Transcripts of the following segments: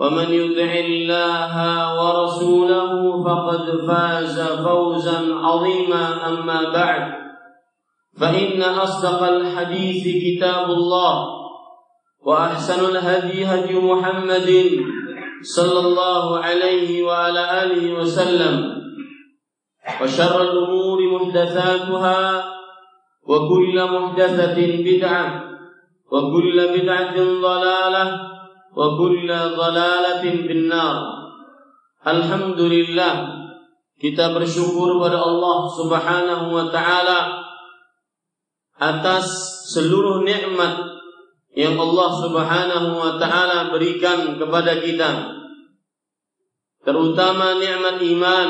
ومن يطع الله ورسوله فقد فاز فوزا عظيما أما بعد فإن أصدق الحديث كتاب الله وأحسن الهدي هدي محمد صلى الله عليه وعلى آله وسلم وشر الأمور محدثاتها وكل محدثة بدعة وكل بدعة ضلالة وكل ضلالة في النار Alhamdulillah kita bersyukur pada Allah Subhanahu wa taala atas seluruh nikmat yang Allah Subhanahu wa taala berikan kepada kita terutama nikmat iman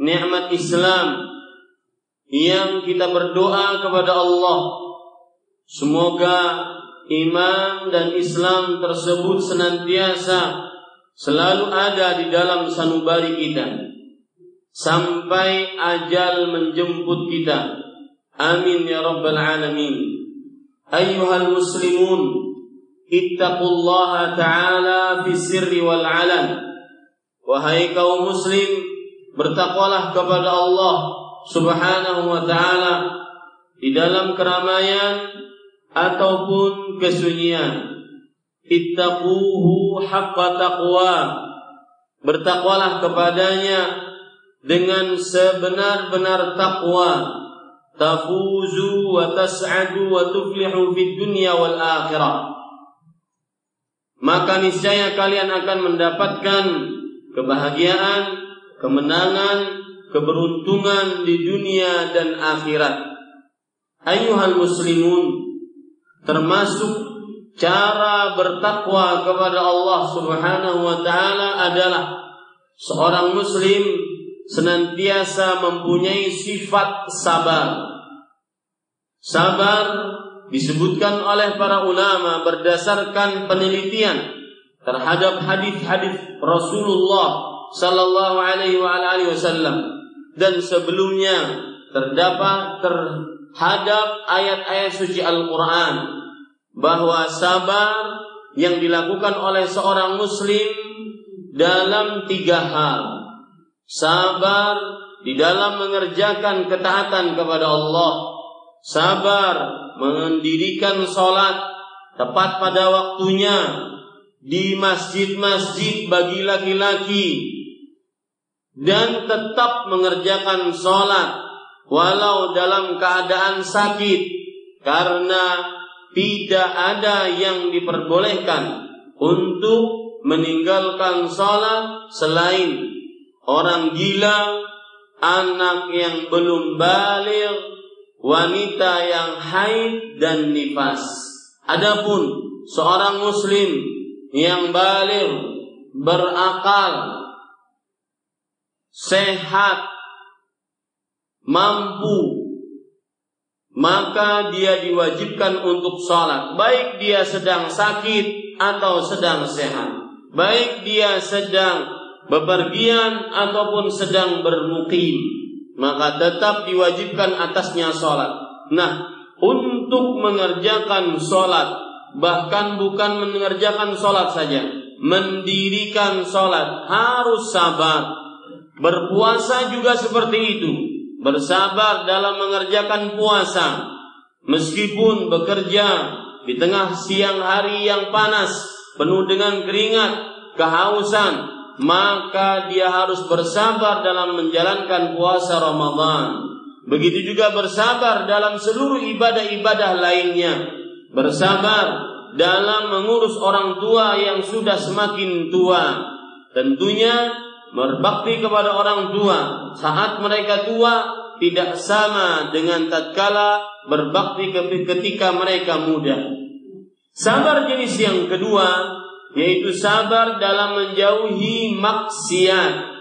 nikmat Islam yang kita berdoa kepada Allah semoga iman dan Islam tersebut senantiasa selalu ada di dalam sanubari kita sampai ajal menjemput kita. Amin ya rabbal alamin. Ayyuhal muslimun, ittaqullaha ta'ala fi sirri wal alan. Wahai kaum muslim, bertakwalah kepada Allah Subhanahu wa taala di dalam keramaian ataupun kesunyian. Ittaquhu haqqa taqwa. Bertakwalah kepadanya dengan sebenar-benar takwa. Tafuzu wa tas'adu wa tuflihu fid dunya wal akhirah. Maka niscaya kalian akan mendapatkan kebahagiaan, kemenangan, keberuntungan di dunia dan akhirat. Ayuhal muslimun, termasuk cara bertakwa kepada Allah Subhanahu wa taala adalah seorang muslim senantiasa mempunyai sifat sabar. Sabar disebutkan oleh para ulama berdasarkan penelitian terhadap hadis-hadis Rasulullah sallallahu alaihi wasallam dan sebelumnya terdapat terhadap ayat-ayat suci Al-Qur'an bahwa sabar yang dilakukan oleh seorang muslim dalam tiga hal. Sabar di dalam mengerjakan ketaatan kepada Allah. Sabar mendirikan sholat tepat pada waktunya di masjid-masjid bagi laki-laki dan tetap mengerjakan sholat walau dalam keadaan sakit karena tidak ada yang diperbolehkan untuk meninggalkan sholat selain orang gila, anak yang belum balik, wanita yang haid dan nifas. Adapun seorang muslim yang balik, berakal, sehat, mampu maka dia diwajibkan untuk sholat. Baik dia sedang sakit atau sedang sehat. Baik dia sedang bepergian ataupun sedang bermukim, maka tetap diwajibkan atasnya sholat. Nah, untuk mengerjakan sholat, bahkan bukan mengerjakan sholat saja, mendirikan sholat harus sabar. Berpuasa juga seperti itu, bersabar dalam mengerjakan puasa, meskipun bekerja di tengah siang hari yang panas, penuh dengan keringat, kehausan, maka dia harus bersabar dalam menjalankan puasa Ramadan. Begitu juga bersabar dalam seluruh ibadah-ibadah lainnya. Bersabar dalam mengurus orang tua yang sudah semakin tua. Tentunya berbakti kepada orang tua saat mereka tua tidak sama dengan tatkala berbakti ketika mereka muda. Sabar jenis yang kedua yaitu sabar dalam menjauhi maksiat.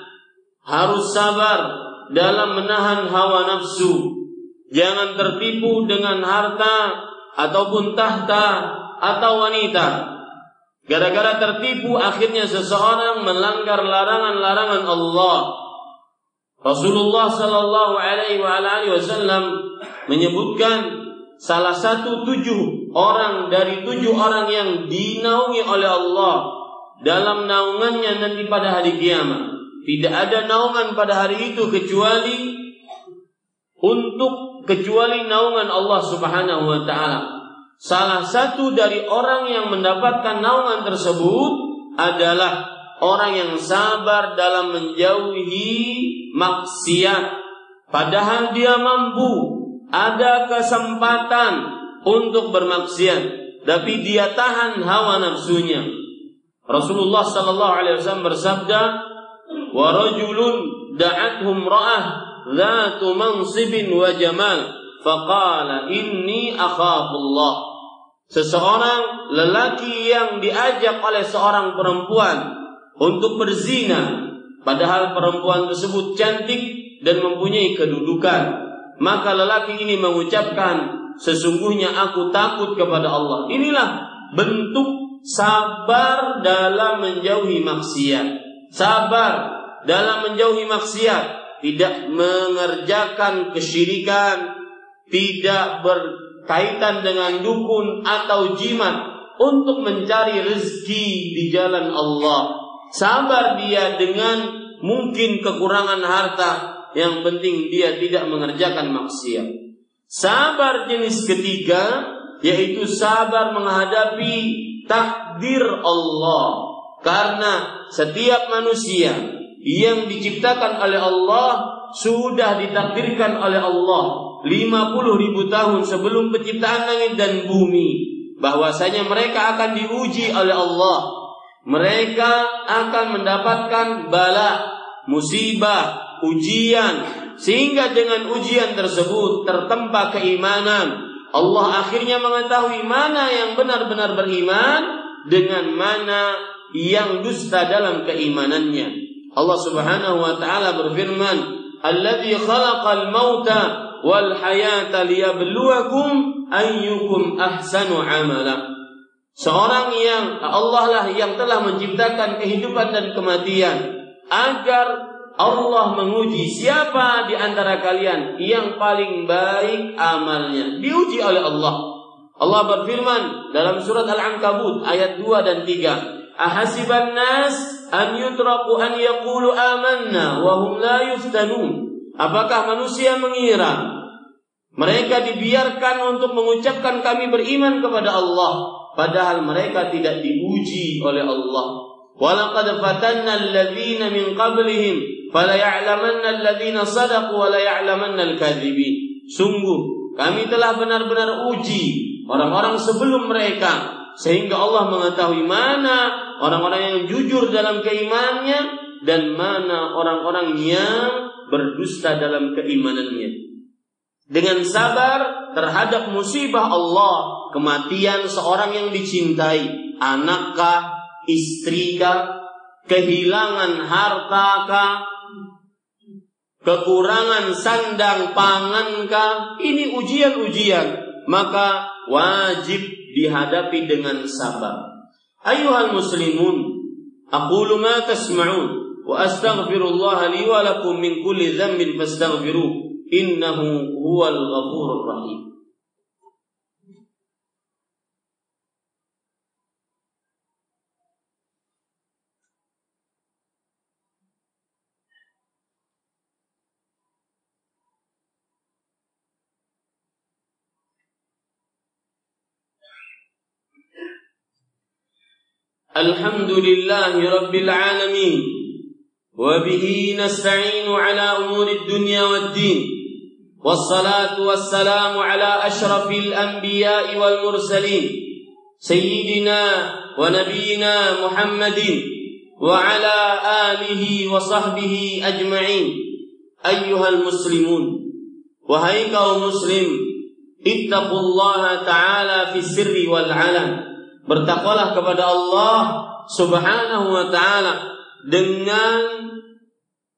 Harus sabar dalam menahan hawa nafsu. Jangan tertipu dengan harta ataupun tahta atau wanita. Gara-gara tertipu akhirnya seseorang melanggar larangan-larangan Allah. Rasulullah Shallallahu Alaihi Wasallam menyebutkan salah satu tujuh orang dari tujuh orang yang dinaungi oleh Allah dalam naungannya nanti pada hari kiamat. Tidak ada naungan pada hari itu kecuali untuk kecuali naungan Allah Subhanahu wa taala. Salah satu dari orang yang mendapatkan naungan tersebut adalah orang yang sabar dalam menjauhi maksiat padahal dia mampu ada kesempatan untuk bermaksiat, tapi dia tahan hawa nafsunya. Rasulullah sallallahu alaihi wasallam bersabda, "Wa rajulun da'athum ra'ah dzatu mansibin wa jamal, faqala inni akhafullah." Seseorang lelaki yang diajak oleh seorang perempuan untuk berzina, padahal perempuan tersebut cantik dan mempunyai kedudukan maka lelaki ini mengucapkan sesungguhnya aku takut kepada Allah. Inilah bentuk sabar dalam menjauhi maksiat. Sabar dalam menjauhi maksiat, tidak mengerjakan kesyirikan, tidak berkaitan dengan dukun atau jimat untuk mencari rezeki di jalan Allah. Sabar dia dengan mungkin kekurangan harta, yang penting dia tidak mengerjakan maksiat. Sabar jenis ketiga yaitu sabar menghadapi takdir Allah. Karena setiap manusia yang diciptakan oleh Allah sudah ditakdirkan oleh Allah 50 ribu tahun sebelum penciptaan langit dan bumi bahwasanya mereka akan diuji oleh Allah. Mereka akan mendapatkan bala musibah ujian sehingga dengan ujian tersebut tertempa keimanan. Allah akhirnya mengetahui mana yang benar-benar beriman dengan mana yang dusta dalam keimanannya. Allah Subhanahu wa taala berfirman alladzi khalaqal mauta wal hayata liyabluwakum ayyukum ahsanu amala Seorang yang Allah lah yang telah menciptakan kehidupan dan kematian agar Allah menguji siapa di antara kalian yang paling baik amalnya. Diuji oleh Allah. Allah berfirman dalam surat Al-Ankabut ayat 2 dan 3. Ahasiban nas an yutraku an yaqulu amanna wa hum la yuftanun. Apakah manusia mengira mereka dibiarkan untuk mengucapkan kami beriman kepada Allah padahal mereka tidak diuji oleh Allah. Walaqad fatanna alladhina min qablihim Falaya'lamanna alladhina sadaqu wa laya'lamanna al-kadzibin. Sungguh kami telah benar-benar uji orang-orang sebelum mereka sehingga Allah mengetahui mana orang-orang yang jujur dalam keimanannya dan mana orang-orang yang berdusta dalam keimanannya dengan sabar terhadap musibah Allah, kematian seorang yang dicintai, anakkah, istrikah, kehilangan hartakah, kekurangan sandang pangankah, ini ujian-ujian, maka wajib dihadapi dengan sabar. Ayuhal muslimun, aqulu ma tasma'un wa astaghfirullah li wa lakum min kulli dhanbin fastaghfiruh. إنه هو الغفور الرحيم. الحمد لله رب العالمين وبه نستعين على أمور الدنيا والدين. والصلاة والسلام على أشرف الأنبياء والمرسلين سيدنا ونبينا محمد وعلى آله وصحبه أجمعين. أيها المسلمون وهيك مسلم اتقوا الله تعالى في السر والعلن. Bertakwalah kepada Allah Subhanahu wa taala dengan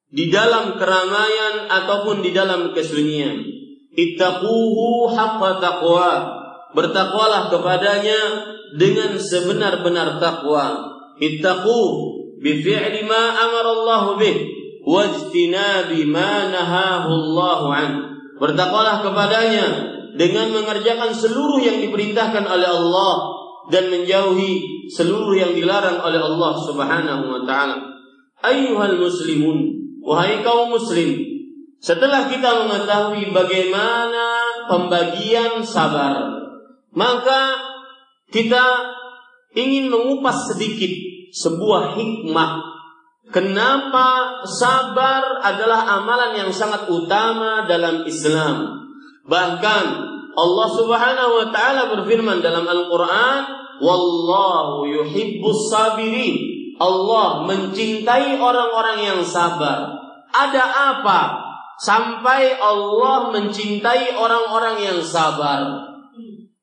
di dalam keramaian ataupun di dalam kesunyian. Ittaquhu haqqa taqwa. Bertakwalah kepadanya dengan sebenar-benar takwa. Ittaqu bi fi'li ma amara Allah bih wajtinabi ma nahahu Allah an. Bertakwalah kepadanya dengan mengerjakan seluruh yang diperintahkan oleh Allah dan menjauhi seluruh yang dilarang oleh Allah Subhanahu wa taala. Ayyuhal muslimun, wahai kaum muslim, setelah kita mengetahui bagaimana pembagian sabar, maka kita ingin mengupas sedikit sebuah hikmah kenapa sabar adalah amalan yang sangat utama dalam Islam. Bahkan Allah Subhanahu wa taala berfirman dalam Al-Qur'an, Wallahu yuhibbus sabirin. Allah mencintai orang-orang yang sabar. Ada apa sampai Allah mencintai orang-orang yang sabar?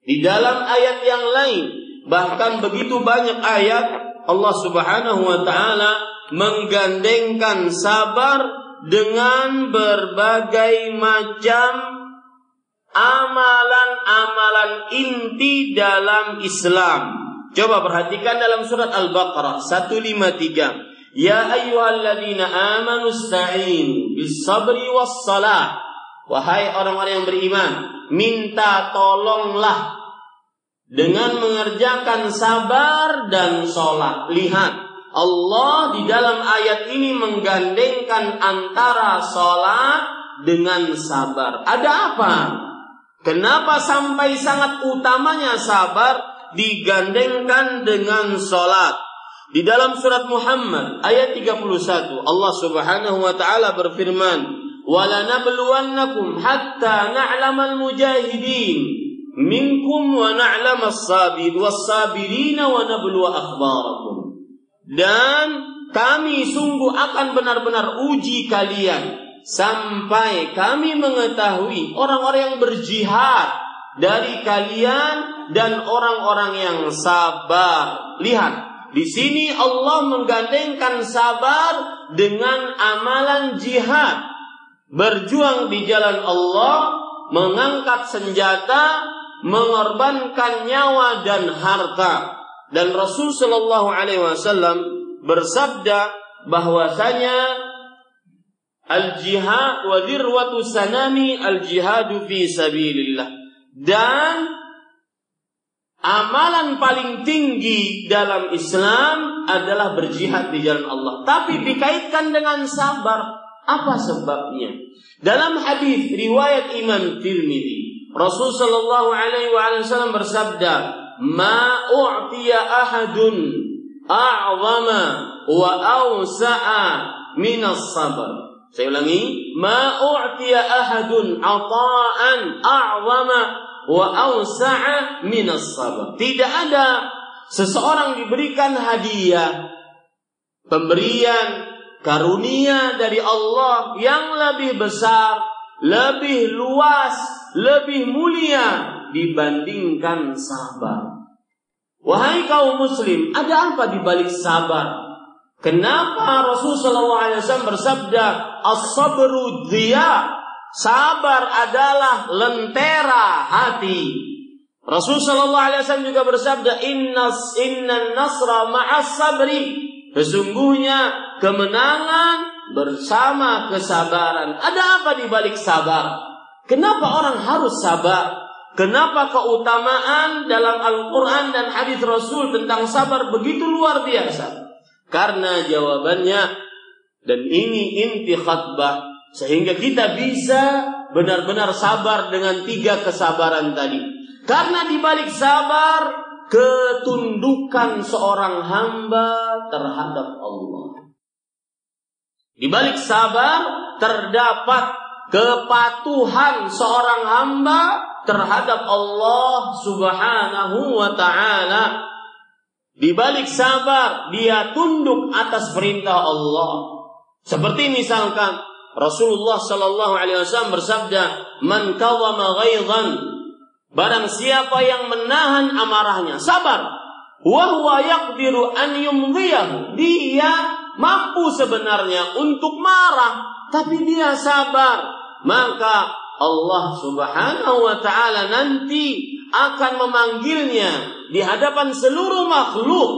Di dalam ayat yang lain, bahkan begitu banyak ayat Allah Subhanahu wa taala menggandengkan sabar dengan berbagai macam amalan-amalan inti dalam Islam. Coba perhatikan dalam surat Al-Baqarah 153. Ya ayyuhalladzina amanu sta'in bis sabri was salah. Wahai orang-orang yang beriman, minta tolonglah dengan mengerjakan sabar dan sholat. Lihat, Allah di dalam ayat ini menggandengkan antara sholat dengan sabar. Ada apa? Kenapa sampai sangat utamanya sabar digandengkan dengan sholat? Di dalam surat Muhammad ayat 31 Allah Subhanahu wa taala berfirman, "Walanabluwannakum hatta na'lamal mujahidin minkum wa na'lamas sabir was-sabirin wa nabluwa akhbarakum." Dan kami sungguh akan benar-benar uji kalian sampai kami mengetahui orang-orang yang berjihad dari kalian dan orang-orang yang sabar. Lihat, di sini Allah menggandengkan sabar dengan amalan jihad. Berjuang di jalan Allah, mengangkat senjata, mengorbankan nyawa dan harta. Dan Rasul Shallallahu Alaihi Wasallam bersabda bahwasanya Al-jihad wa dirwatu sanami al-jihadu fi sabilillah. Dan amalan paling tinggi dalam Islam adalah berjihad di jalan Allah. Tapi dikaitkan dengan sabar. Apa sebabnya? Dalam hadis riwayat Imam Tirmidzi, Rasul sallallahu alaihi wasallam bersabda, "Ma u'tiya ahadun a'zama wa awsa'a min as-sabr." Saya ulangi, ma u'tiya ahadun ata'an a'zama wa awsa'a min sabar. Tidak ada seseorang diberikan hadiah, pemberian, karunia dari Allah yang lebih besar, lebih luas, lebih mulia dibandingkan sabar. Wahai kaum muslim, ada apa di balik sabar? Kenapa Rasulullah SAW bersabda, As-sabru Sabar adalah lentera hati. Rasul Shallallahu Alaihi Wasallam juga bersabda, Innas inna nasra ma'as sabri. Sesungguhnya kemenangan bersama kesabaran. Ada apa di balik sabar? Kenapa orang harus sabar? Kenapa keutamaan dalam Al-Quran dan hadis Rasul tentang sabar begitu luar biasa? Karena jawabannya dan ini inti khutbah sehingga kita bisa benar-benar sabar dengan tiga kesabaran tadi. Karena di balik sabar ketundukan seorang hamba terhadap Allah. Di balik sabar terdapat kepatuhan seorang hamba terhadap Allah Subhanahu wa taala. Di balik sabar dia tunduk atas perintah Allah. Seperti misalkan Rasulullah Shallallahu Alaihi Wasallam bersabda, "Man kawama ghaidhan Barang siapa yang menahan amarahnya, sabar. Wahwa yaqdiru an yumdiyahu. Dia mampu sebenarnya untuk marah, tapi dia sabar. Maka Allah Subhanahu wa taala nanti akan memanggilnya di hadapan seluruh makhluk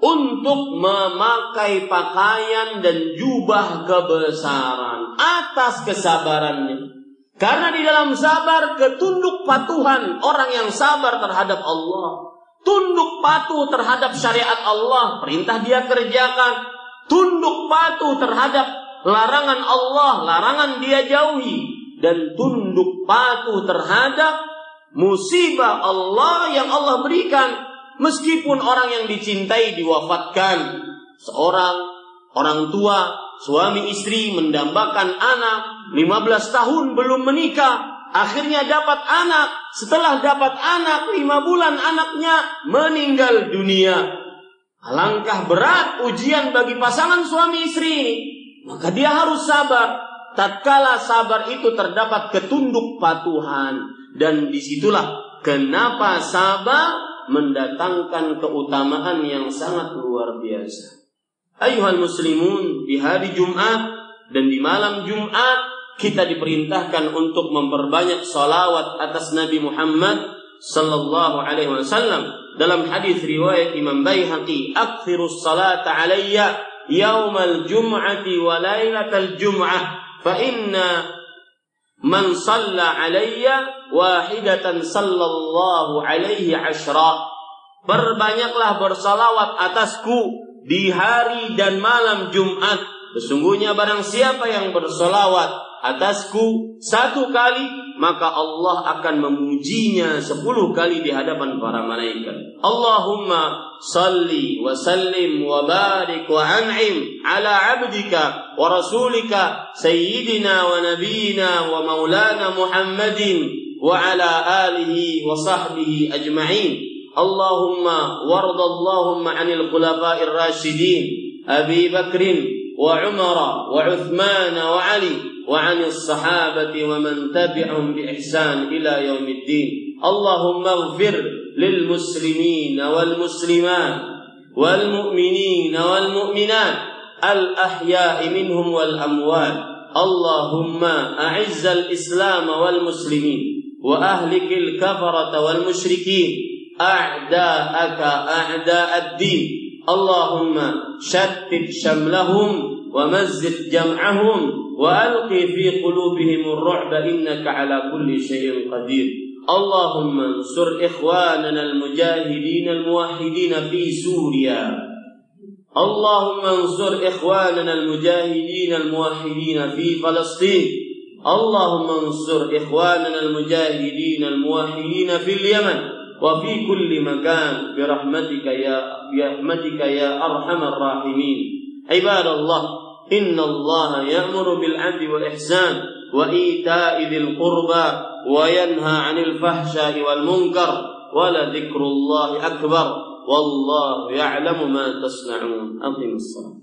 untuk memakai pakaian dan jubah kebesaran atas kesabarannya. Karena di dalam sabar ketunduk patuhan orang yang sabar terhadap Allah. Tunduk patuh terhadap syariat Allah. Perintah dia kerjakan. Tunduk patuh terhadap larangan Allah. Larangan dia jauhi. Dan tunduk patuh terhadap musibah Allah yang Allah berikan. Meskipun orang yang dicintai diwafatkan. Seorang orang tua, suami istri mendambakan anak 15 tahun belum menikah, akhirnya dapat anak. Setelah dapat anak, lima bulan anaknya meninggal dunia. Alangkah berat ujian bagi pasangan suami istri. Maka dia harus sabar. Tatkala sabar itu terdapat ketunduk patuhan. Dan di situlah kenapa sabar mendatangkan keutamaan yang sangat luar biasa. Ayuhal muslimun di hari Jumat dan di malam Jumat kita diperintahkan untuk memperbanyak salawat atas Nabi Muhammad sallallahu alaihi wasallam dalam hadis riwayat Imam Baihaqi akthiru salata alayya yaumal jum'ati wa lailatal jum'ah fa inna man salla alayya wahidatan sallallahu alaihi ashra Berbanyaklah bersalawat atasku di hari dan malam Jumat. Sesungguhnya barang siapa yang bersalawat atasku satu kali maka Allah akan memujinya sepuluh kali di hadapan para malaikat. Allahumma salli wa sallim wa barik wa an'im ala abdika wa rasulika sayyidina wa nabiyina wa maulana Muhammadin wa ala alihi wa sahbihi ajma'in. Allahumma warda Allahumma anil khulafa'ir rasyidin Abi Bakrin وعمر وعثمان وعلي وعن الصحابة ومن تبعهم بإحسان إلى يوم الدين. اللهم اغفر للمسلمين والمسلمات والمؤمنين والمؤمنات الأحياء منهم والأموات. اللهم أعز الإسلام والمسلمين وأهلك الكفرة والمشركين. أعداءك أعداء الدين. اللهم شتت شملهم ومزق جمعهم وألقي في قلوبهم الرعب إنك على كل شيء قدير. اللهم انصر إخواننا المجاهدين الموحدين في سوريا. اللهم انصر إخواننا المجاهدين الموحدين في فلسطين. اللهم انصر إخواننا المجاهدين الموحدين في اليمن. وفي كل مكان برحمتك يا برحمتك يا أرحم الراحمين. عباد الله إن الله يأمر بالعدل والإحسان وإيتاء ذي القربى وينهى عن الفحشاء والمنكر ولذكر الله أكبر والله يعلم ما تصنعون. أقم الصلاة.